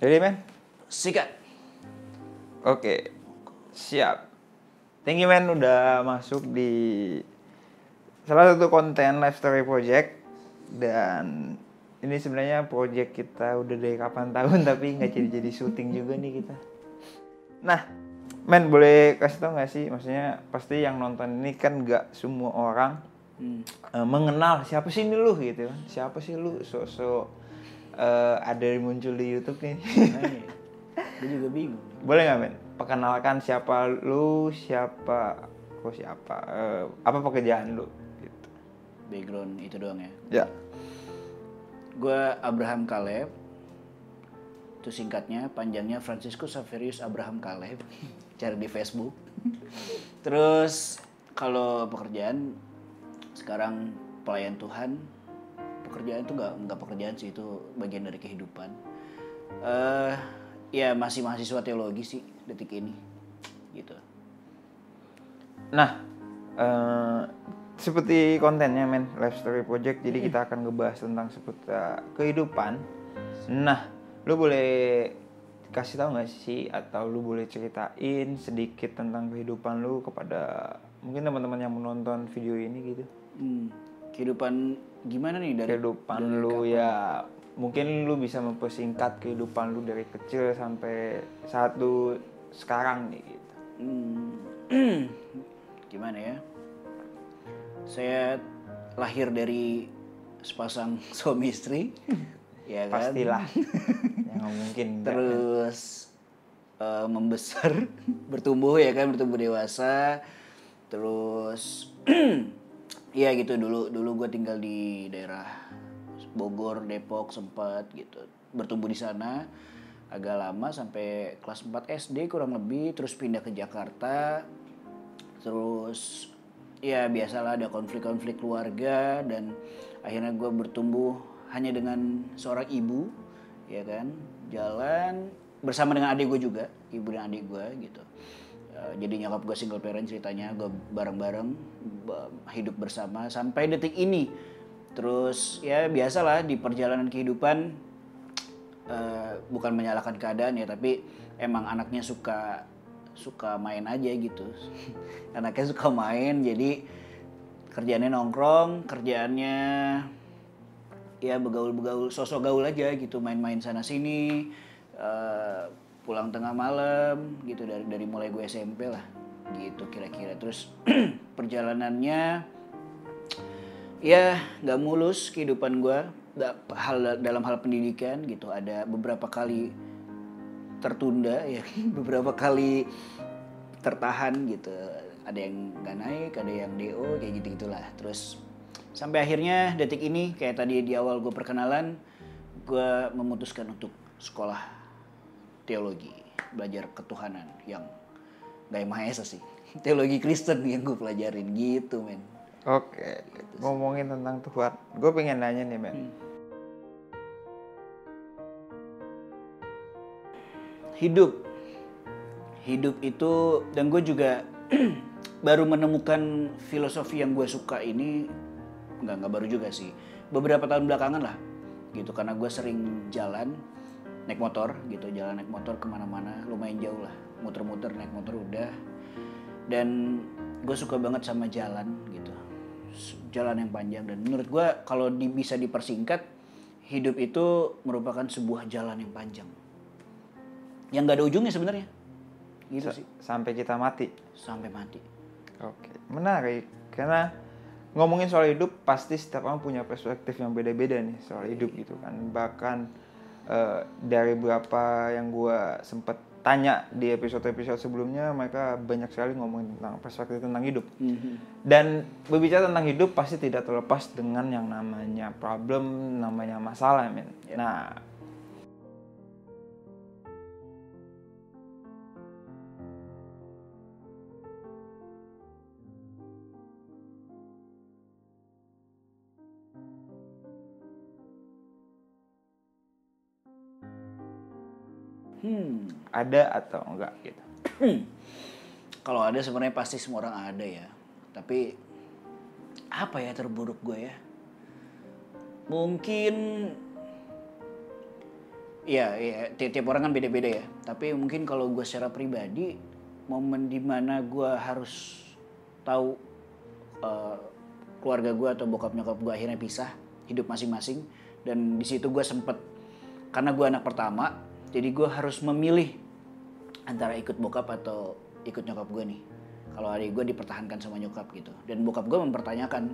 Jadi men? Sikat. Oke, siap. Thank you men udah masuk di salah satu konten Life Story Project dan ini sebenarnya project kita udah dari kapan tahun tapi nggak jadi jadi syuting juga nih kita. Nah, men boleh kasih tau nggak sih, maksudnya pasti yang nonton ini kan nggak semua orang Hmm. eh, mengenal siapa sih ini lu gitu kan, siapa sih lu sosok eh, ada yang muncul di YouTube nih. Nah, iya. Gue juga bingung. Boleh nggak men? Perkenalkan siapa lu, siapa, kok siapa, eh, apa pekerjaan lu? Gitu. Background itu doang ya. Ya. Gue Abraham Caleb. Itu singkatnya, panjangnya Francisco Saverius Abraham Caleb. Cari di Facebook. Terus kalau pekerjaan sekarang pelayan Tuhan. Pekerjaan itu nggak nggak pekerjaan sih itu bagian dari kehidupan. eh ya masih mahasiswa teologi sih detik ini, gitu. Nah, eh, seperti kontennya men, Life Story Project, jadi kita akan ngebahas tentang seputar kehidupan. Nah, lu boleh kasih tahu nggak sih atau lu boleh ceritain sedikit tentang kehidupan lu kepada mungkin teman-teman yang menonton video ini gitu. Hmm, kehidupan gimana nih dari kehidupan lu ya mungkin lu bisa mempersingkat kehidupan lu dari kecil sampai saat lu sekarang nih gitu. Hmm, gimana ya? Saya lahir dari sepasang suami istri, ya kan? pastilah ya nggak mungkin enggak. Terus eh, membesar, bertumbuh ya kan, bertumbuh dewasa. Terus ya gitu dulu dulu gue tinggal di daerah Bogor, Depok sempat gitu. Bertumbuh di sana agak lama sampai kelas 4 SD kurang lebih terus pindah ke Jakarta. Terus ya biasalah ada konflik-konflik keluarga dan akhirnya gue bertumbuh hanya dengan seorang ibu ya kan jalan bersama dengan adik gue juga ibu dan adik gue gitu Eh, jadi nyokap gue single parent ceritanya gue bareng-bareng ba- hidup bersama sampai detik ini. Terus ya biasalah di perjalanan kehidupan eh, bukan menyalahkan keadaan ya tapi emang anaknya suka suka main aja gitu. Anaknya suka main jadi kerjaannya nongkrong kerjaannya ya begaul-begaul sosok gaul aja gitu main-main sana sini eh, pulang tengah malam gitu. Dari dari mulai gue SMP lah gitu kira-kira. Terus perjalanannya ya nggak mulus kehidupan gue. Hal dalam hal pendidikan gitu. Ada beberapa kali tertunda ya beberapa kali tertahan gitu. Ada yang nggak naik ada yang do kayak gitu gitulah terus sampai akhirnya detik ini kayak tadi di awal gue perkenalan gue memutuskan untuk sekolah teologi belajar ketuhanan yang gak maha esa sih. Teologi Kristen yang gue pelajarin gitu men. Oke, ngomongin tentang Tuhan, gue pengen nanya nih men. hidup. Hidup itu dan gue juga baru menemukan filosofi yang gue suka ini nggak nggak baru juga sih. Beberapa tahun belakangan lah gitu. Karena gue sering jalan naik motor gitu jalan naik motor ke mana-mana lumayan jauh lah. Muter-muter naik motor udah. Dan gue suka banget sama jalan gitu. S- jalan yang panjang. Dan menurut gue kalau di- bisa dipersingkat hidup itu merupakan sebuah jalan yang panjang. Yang gak ada ujungnya sebenarnya. Gitu Sa- sih. Sampai kita mati. sampai mati. Oke, menarik. Karena ngomongin soal hidup pasti setiap orang punya perspektif yang beda-beda nih soal hidup gitu kan. Bahkan eh, dari beberapa yang gua sempet tanya di episode-episode sebelumnya mereka banyak sekali ngomongin tentang perspektif tentang hidup. Dan berbicara tentang hidup pasti tidak terlepas dengan yang namanya problem, namanya masalah, men. Nah, hmm ada atau enggak gitu. kalau ada sebenarnya pasti semua orang ada ya tapi apa ya terburuk gue ya mungkin Iya, iya. Ti- tiap orang kan beda-beda ya. Tapi mungkin kalau gue secara pribadi, momen di mana gue harus tahu eh, keluarga gue atau bokap nyokap gue akhirnya pisah, hidup masing-masing. Dan di situ gue sempet, karena gue anak pertama, jadi gue harus memilih antara ikut bokap atau ikut nyokap gue nih. Kalau adik gue dipertahankan sama nyokap gitu. Dan bokap gue mempertanyakan,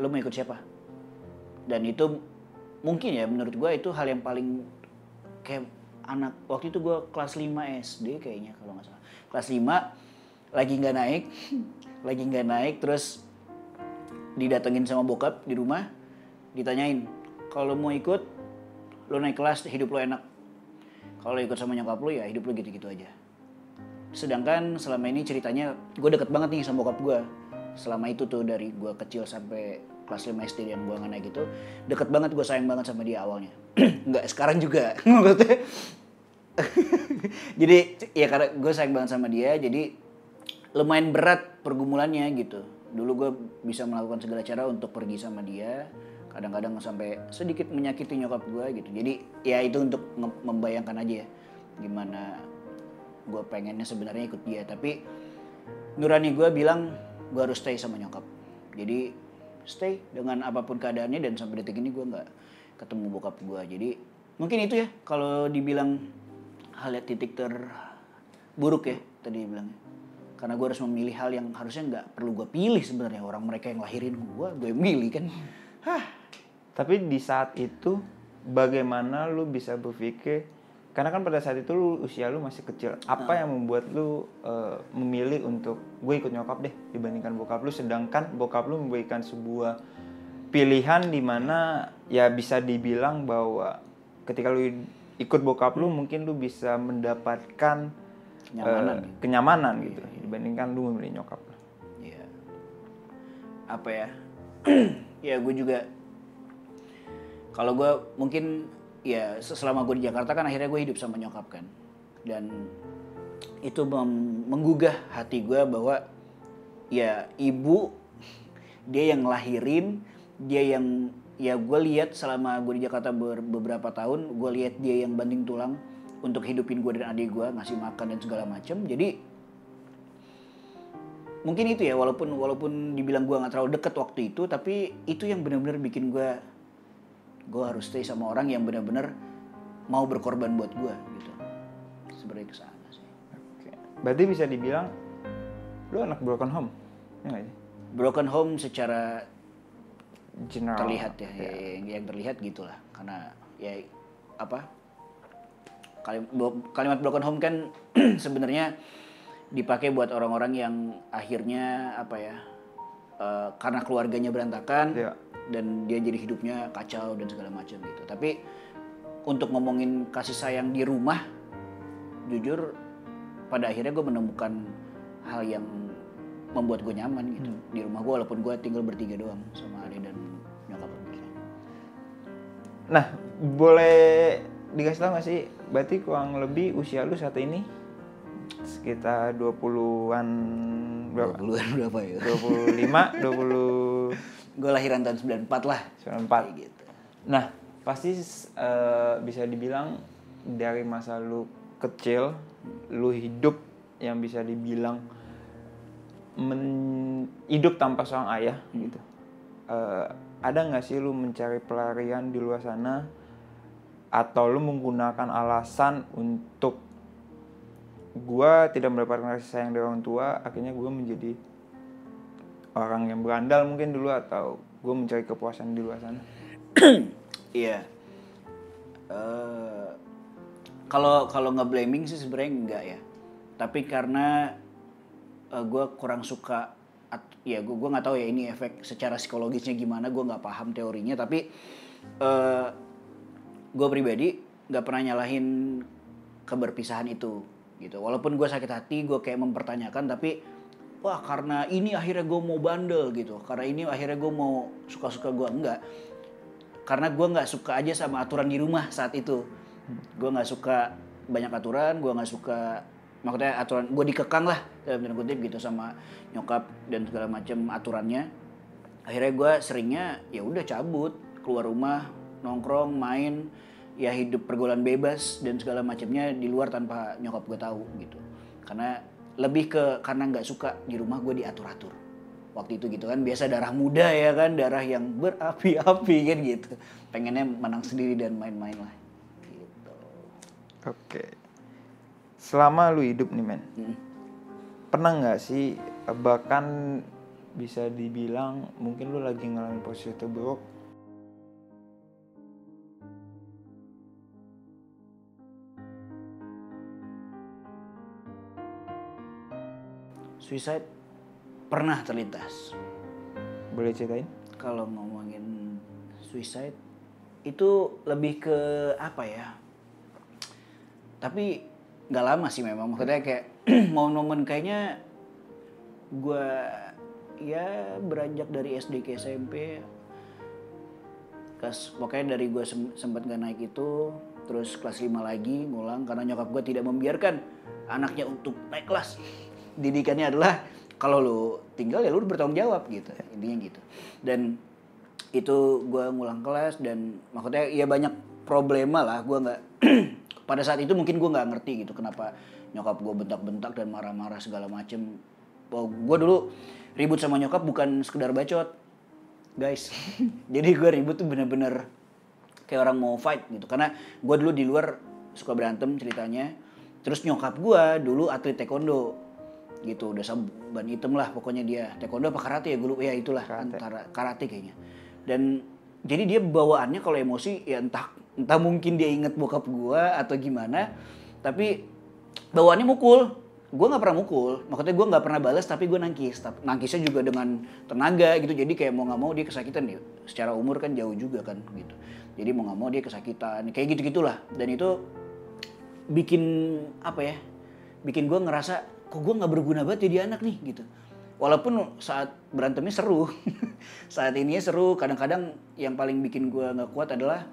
lo mau ikut siapa? dan itu mungkin ya menurut gue itu hal yang paling kayak anak waktu itu gue kelas 5 SD kayaknya kalau nggak salah kelas 5 lagi nggak naik lagi nggak naik terus didatengin sama bokap di rumah ditanyain kalau mau ikut lo naik kelas hidup lo enak kalau ikut sama nyokap lo ya hidup lo gitu-gitu aja. Sedangkan selama ini ceritanya gue deket banget nih sama bokap gue selama itu tuh dari gue kecil sampai kelas 5 SD dan gue naik gitu deket banget gue sayang banget sama dia awalnya. Nggak sekarang juga. Maksudnya jadi ya karena gue sayang banget sama dia jadi lumayan berat pergumulannya gitu. Dulu gue bisa melakukan segala cara untuk pergi sama dia kadang-kadang sampai sedikit menyakiti nyokap gue gitu. Jadi ya itu untuk membayangkan aja ya gimana gue pengennya sebenarnya ikut dia. Tapi nurani gue bilang gue harus stay sama nyokap. Jadi stay dengan apa pun keadaannya dan sampai detik ini gue nggak ketemu bokap gue jadi mungkin itu ya kalau dibilang hal yang titik terburuk ya tadi bilangnya. Karena gue harus memilih hal yang harusnya nggak perlu gue pilih sebenarnya. Orang mereka yang lahirin gue gue milih kan. Hah Tapi di saat itu bagaimana lu bisa berpikir karena kan pada saat itu lu usia lu masih kecil. Apa yang membuat lu eh, memilih untuk gue ikut nyokap deh dibandingkan bokap lu sedangkan bokap lu memberikan sebuah pilihan di mana ya bisa dibilang bahwa ketika lu ikut bokap lu mungkin lu bisa mendapatkan Kenyamanan. eh, kenyamanan gitu dibandingkan lu memilih nyokap lu. Iya. Apa ya? ya gue juga kalau gue mungkin ya se- selama gue di Jakarta kan akhirnya gue hidup sama nyokap kan. Dan itu menggugah hati gue bahwa ya ibu dia yang ngelahirin dia yang ya gue lihat selama gue di Jakarta ber- beberapa tahun gue lihat dia yang banting tulang untuk hidupin gue dan adik gue ngasih makan dan segala macam jadi mungkin itu ya walaupun walaupun dibilang gue nggak terlalu deket waktu itu tapi itu yang benar-benar bikin gue gue harus stay sama orang yang benar-benar mau berkorban buat gue gitu sebenarnya ke sana sih Oke. Berarti bisa dibilang lu anak broken home. Ya broken home secara General. terlihat ya, ya, yang, yang terlihat gitulah karena ya apa kalim- bo- kalimat broken home kan sebenarnya dipakai buat orang-orang yang akhirnya apa ya eh, karena keluarganya berantakan Iya. Dan dia jadi hidupnya kacau dan segala macam gitu tapi untuk ngomongin kasih sayang di rumah jujur pada akhirnya gue menemukan hal yang membuat gue nyaman gitu di rumah gue walaupun gue tinggal bertiga doang sama adik dan nyokap gue. Nah, boleh dikasih tahu nggak sih? Berarti kurang lebih usia lu saat ini sekitar 20-an berapa? 20-an berapa ya? 25, 20 gue lahiran tahun 94 lah. 94. Kayak gitu. Nah, pasti eh, bisa dibilang dari masa lu kecil, lu hidup yang bisa dibilang men- hidup tanpa seorang ayah gitu. Eh, ada nggak sih lu mencari pelarian di luar sana atau lu menggunakan alasan untuk gua tidak mendapatkan kasih sayang dari orang tua, akhirnya gua menjadi orang yang berandal mungkin dulu atau gue mencari kepuasan di luar sana. Iya. Eh, Kalau kalau nggak blaming sih sebenarnya enggak ya. Tapi karena gue kurang suka, at- ya gue gue nggak tahu ya ini efek secara psikologisnya gimana. Gue nggak paham teorinya. Tapi gue pribadi nggak pernah nyalahin keberpisahan itu gitu. Walaupun gue sakit hati, gue kayak mempertanyakan. Tapi wah karena ini akhirnya gue mau bandel gitu. Karena ini akhirnya gue mau suka-suka gue enggak. Karena gue nggak suka aja sama aturan di rumah saat itu. Gue nggak suka banyak aturan gue nggak suka maksudnya aturan gue dikekang lah dalam tanda kutip gitu sama nyokap dan segala macam aturannya. Akhirnya gue seringnya ya udah cabut keluar rumah nongkrong main ya hidup pergaulan bebas dan segala macamnya di luar tanpa nyokap gue tahu gitu. Karena lebih ke karena nggak suka di rumah gue diatur-atur waktu itu gitu kan biasa darah muda ya kan darah yang berapi-api kan gitu pengennya menang sendiri dan main-main lah gitu Oke. Selama lu hidup nih men, Mm. pernah nggak sih eh, bahkan bisa dibilang mungkin lu lagi ngalamin posisi terburuk suicide pernah terlintas. Boleh ceritain? kalau ngomongin suicide itu lebih ke apa ya? Tapi nggak lama sih memang. Maksudnya kayak momen-momen kayaknya gue ya beranjak dari SD ke SMP kelas pokoknya dari gue sempat gak naik itu terus kelas 5 lagi ngulang karena nyokap gue tidak membiarkan anaknya untuk naik kelas didikannya adalah kalau lu tinggal ya lu bertanggung jawab gitu intinya gitu. Dan itu gue ngulang kelas dan maksudnya ya banyak problema lah gue nggak pada saat itu mungkin gue nggak ngerti gitu kenapa nyokap gue bentak-bentak dan marah-marah segala macem. Oh, gue dulu ribut sama nyokap bukan sekedar bacot guys. Jadi gue ribut tuh bener-bener kayak orang mau fight gitu karena gue dulu di luar suka berantem ceritanya. Terus nyokap gue dulu atlet taekwondo gitu udah saban hitam lah pokoknya dia. Taekwondo apa karate ya gue lupa. Ya itulah Karate. antara karate kayaknya. Dan jadi dia bawaannya kalau emosi ya entah entah mungkin dia inget bokap gue atau gimana tapi bawaannya mukul. Gue nggak pernah mukul maksudnya gue nggak pernah balas tapi gue nangkis. Nangkisnya juga dengan tenaga gitu jadi kayak mau nggak mau dia kesakitan ya secara umur kan jauh juga kan gitu. Jadi mau nggak mau dia kesakitan kayak gitu gitulah dan itu bikin apa ya bikin gue ngerasa kok gue nggak berguna banget jadi anak nih? Gitu. Walaupun saat berantemnya seru saat ini seru kadang-kadang yang paling bikin gue nggak kuat adalah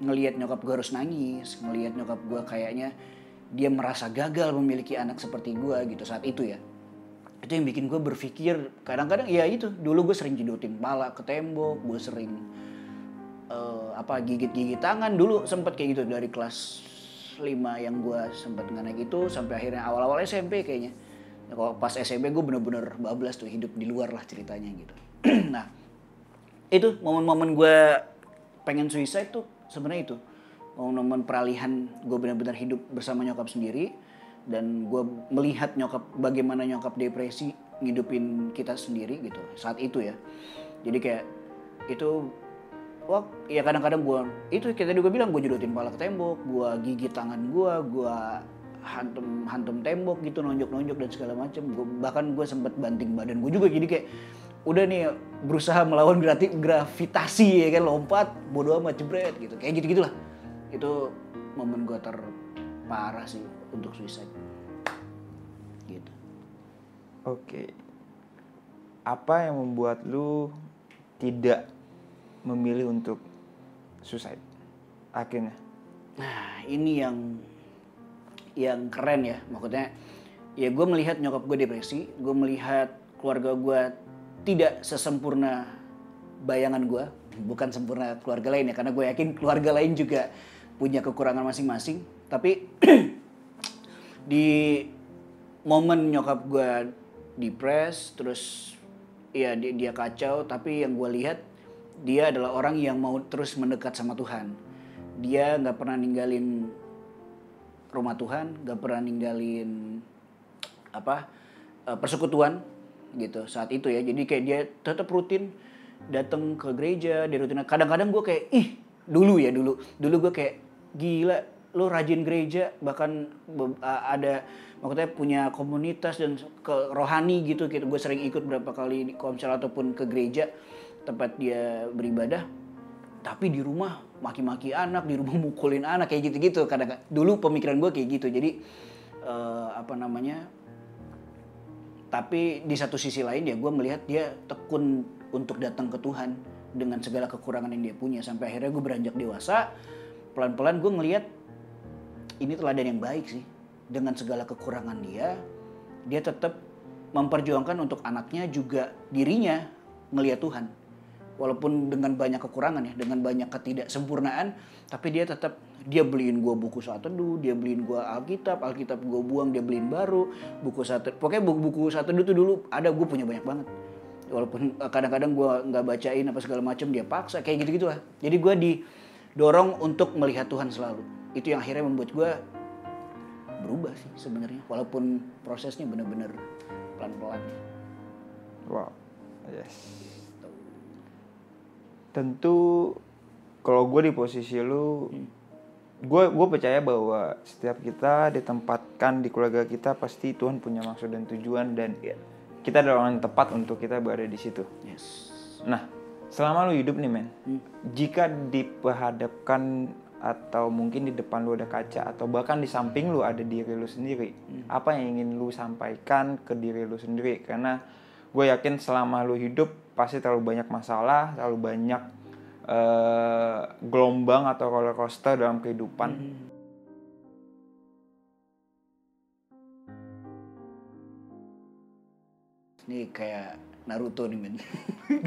ngelihat nyokap gue harus nangis ngelihat nyokap gue kayaknya dia merasa gagal memiliki anak seperti gue gitu saat itu ya. Itu yang bikin gue berpikir kadang-kadang ya itu dulu gue sering jedotin pala ke tembok gue sering eh, apa gigit-gigit tangan. Dulu sempet kayak gitu dari kelas 5 yang gue sempet nggak naik itu sampai akhirnya awal-awal SMP kayaknya. Nah, kalau pas SMP gue bener-bener bablas tuh hidup di luar lah ceritanya gitu. Nah itu momen-momen gue pengen suicide tuh sebenarnya itu. Momen-momen peralihan gue benar-benar hidup bersama nyokap sendiri dan gue melihat nyokap bagaimana nyokap depresi ngidupin kita sendiri gitu saat itu ya. Jadi kayak itu wah ya kadang-kadang gue itu tadi gue bilang gue jodotin pala ke tembok gue gigit tangan gue gue hantem hantem tembok gitu nonjok-nonjok dan segala macem. Gua- bahkan gue sempet banting badan gue juga jadi kayak udah nih berusaha melawan grati- gravitasi ya kan lompat bodoh amat jebret gitu. Kayak gitu gitulah itu momen gue terparah sih untuk suicide. Gitu. Oke. Apa yang membuat lu tidak memilih untuk suicide akhirnya? Nah, ini yang yang keren ya, maksudnya ya gue melihat nyokap gue depresi, gue melihat keluarga gue tidak sesempurna bayangan gue, bukan sempurna keluarga lain ya, karena gue yakin keluarga lain juga punya kekurangan masing-masing. Tapi di momen nyokap gue depres, terus ya dia, dia kacau, tapi yang gue lihat dia adalah orang yang mau terus mendekat sama Tuhan. Dia nggak pernah ninggalin rumah Tuhan, nggak pernah ninggalin apa eh, persekutuan gitu saat itu ya. Jadi kayak dia tetap rutin datang ke gereja, dia rutin. Kadang-kadang gue kayak ih dulu ya dulu, dulu gue kayak gila lo rajin gereja bahkan ada maksudnya punya komunitas dan ke rohani gitu gitu gue sering ikut berapa kali di komsel ataupun ke gereja tempat dia beribadah tapi di rumah maki-maki anak di rumah mukulin anak kayak gitu-gitu. Kadang dulu pemikiran gue kayak gitu. Jadi eh, apa namanya tapi di satu sisi lain ya gue melihat dia tekun untuk datang ke Tuhan dengan segala kekurangan yang dia punya. Sampai akhirnya gue beranjak dewasa pelan-pelan gue ngelihat ini teladan yang baik sih. Dengan segala kekurangan dia dia tetap memperjuangkan untuk anaknya juga dirinya ngelihat Tuhan walaupun dengan banyak kekurangan ya dengan banyak ketidaksempurnaan tapi dia tetap dia beliin gua buku saat teduh dia beliin gua alkitab alkitab gua buang dia beliin baru buku saat pokoknya buku-buku saat teduh tuh dulu ada gue punya banyak banget walaupun eh, kadang-kadang gua nggak bacain apa segala macam dia paksa kayak gitu-gitu lah jadi gua didorong untuk melihat Tuhan selalu itu yang akhirnya membuat gua berubah sih sebenarnya walaupun prosesnya bener-bener pelan-pelan Wow. Yes. Tentu kalau gue di posisi lu, gue gue percaya bahwa setiap kita ditempatkan di keluarga kita pasti Tuhan punya maksud dan tujuan dan kita adalah orang yang tepat untuk kita berada di situ. yes. Nah, selama lu hidup nih men, jika diperhadapkan atau mungkin di depan lu ada kaca atau bahkan di samping lu ada diri lu sendiri, apa yang ingin lu sampaikan ke diri lu sendiri? Karena gue yakin selama lu hidup pasti terlalu banyak masalah, terlalu banyak eh, gelombang atau roller coaster dalam kehidupan. ini kayak Naruto nih men.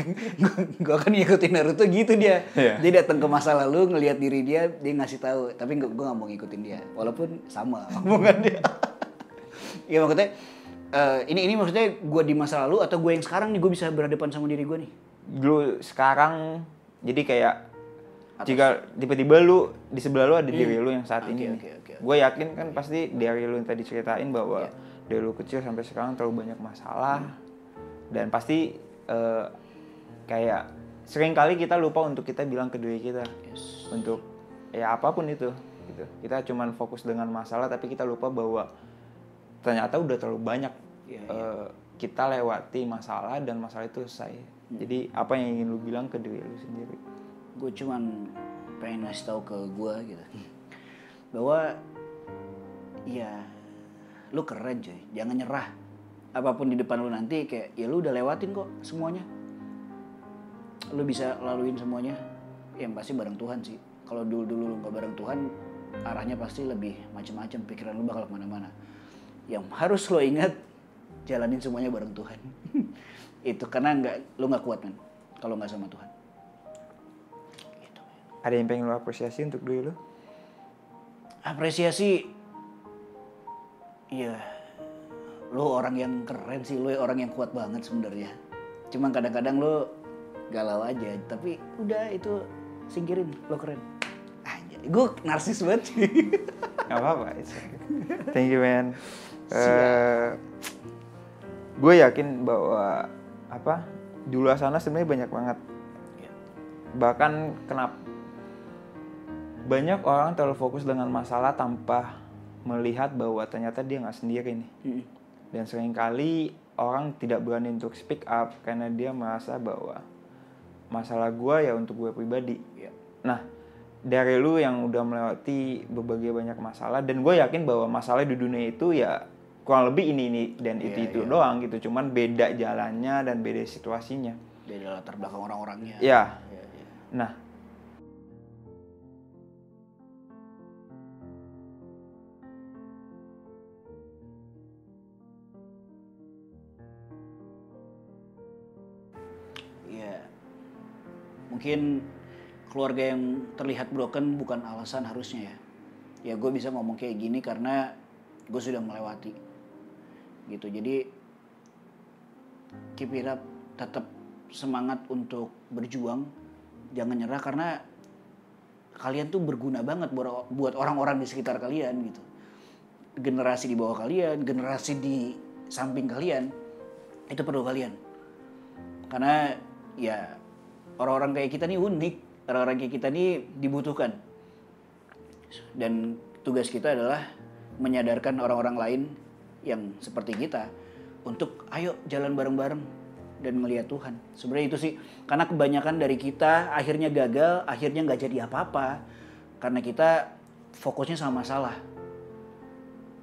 Gue akan ngikutin Naruto gitu dia. Iya. dia datang ke masa lalu ngelihat diri dia dia ngasih tahu. Tapi gue gak mau ngikutin dia. Walaupun sama. Omongan dia ya maksudnya eh, ini ini maksudnya gue di masa lalu atau gue yang sekarang nih gue bisa berhadapan sama diri gue nih? Lu sekarang jadi kayak jika tiba-tiba lu di sebelah lu ada diri lu yang saat Oke, ini. oke, oke, Gue yakin kan pasti dari lu yang tadi ceritain bahwa dari lu kecil sampai sekarang terlalu banyak masalah. Dan pasti eh, kayak sering kali kita lupa untuk kita bilang ke diri kita. Untuk ya apa pun itu gitu. Kita cuman fokus dengan masalah tapi kita lupa bahwa ternyata udah terlalu banyak Iya, eh, kita lewati masalah dan masalah itu selesai. Jadi apa yang ingin lu bilang ke diri lu sendiri? gue cuman pengen ngasih tahu ke gue gitu. Bahwa ya lu keren coy. Jangan nyerah. Apa pun di depan lu nanti kayak ya lu udah lewatin kok semuanya. Lu bisa laluin semuanya. Yang pasti bareng Tuhan sih. Kalau dulu dulu lu nggak bareng Tuhan arahnya pasti lebih macam-macam pikiran lu bakal ke mana-mana yang harus lo ingat jalanin semuanya bareng Tuhan itu karena nggak lu nggak kuat kan kalau nggak sama Tuhan gitu. Ada yang pengen lu apresiasi untuk diri lu? apresiasi iya lo orang yang keren sih lo orang yang kuat banget sebenarnya cuman kadang-kadang lo galau aja tapi udah itu singkirin lo keren aja gue narsis banget sih Gak apa-apa. Thank you man. Gue yakin bahwa apa di luar sana sebenarnya banyak banget. Bahkan kenapa banyak orang terlalu fokus dengan masalah tanpa melihat bahwa ternyata dia nggak sendiri nih. Mm. Dan sering kali orang tidak berani untuk speak up karena dia merasa bahwa masalah gue ya untuk gue pribadi. Iya. Nah, dari lu yang udah melewati berbagai banyak masalah dan gue yakin bahwa masalah di dunia itu ya kurang lebih ini ini dan itu Iya, itu iya. doang gitu. Cuman beda jalannya dan beda situasinya. dari latar belakang orang-orangnya Ya. Iya, iya. Nah, Iya. Mungkin keluarga yang terlihat broken bukan alasan harusnya ya. Ya gue bisa ngomong kayak gini karena gue sudah melewati. Gitu. Jadi keep it up, tetap semangat untuk berjuang. Jangan nyerah karena kalian tuh berguna banget buat orang-orang di sekitar kalian gitu. Generasi di bawah kalian, generasi di samping kalian itu perlu kalian karena ya orang-orang kayak kita nih unik orang-orang kayak kita nih dibutuhkan dan tugas kita adalah menyadarkan orang-orang lain yang seperti kita untuk ayo jalan bareng-bareng dan melihat Tuhan. Sebenarnya itu sih karena kebanyakan dari kita akhirnya gagal akhirnya nggak jadi apa-apa. Karena kita fokusnya sama masalah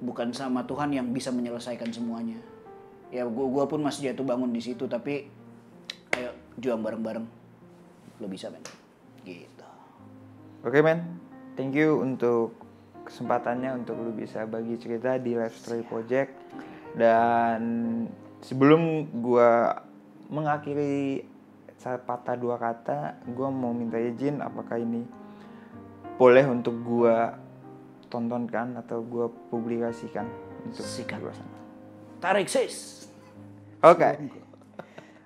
bukan sama Tuhan yang bisa menyelesaikan semuanya. Ya gua gua pun masih jatuh bangun di situ tapi ayo juang bareng-bareng. Lo bisa men. Gitu. Oke men, thank you untuk kesempatannya untuk lu bisa bagi cerita di Life Story Project dan sebelum gua mengakhiri sepatah dua kata gue mau minta izin apakah ini boleh untuk gue tontonkan atau gue publikasikan untuk Sikat. luar sana. Tarik sis. Oke.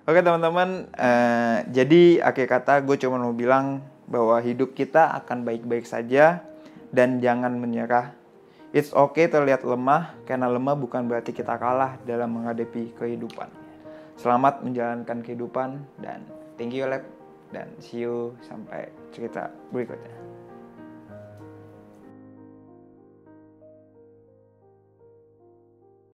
Oke teman-teman, eh, jadi akhir kata gue cuma mau bilang bahwa hidup kita akan baik-baik saja dan jangan menyerah. It's okay terlihat lemah karena lemah bukan berarti kita kalah dalam menghadapi kehidupan. Selamat menjalankan kehidupan dan thank you Lab dan see you sampai cerita berikutnya.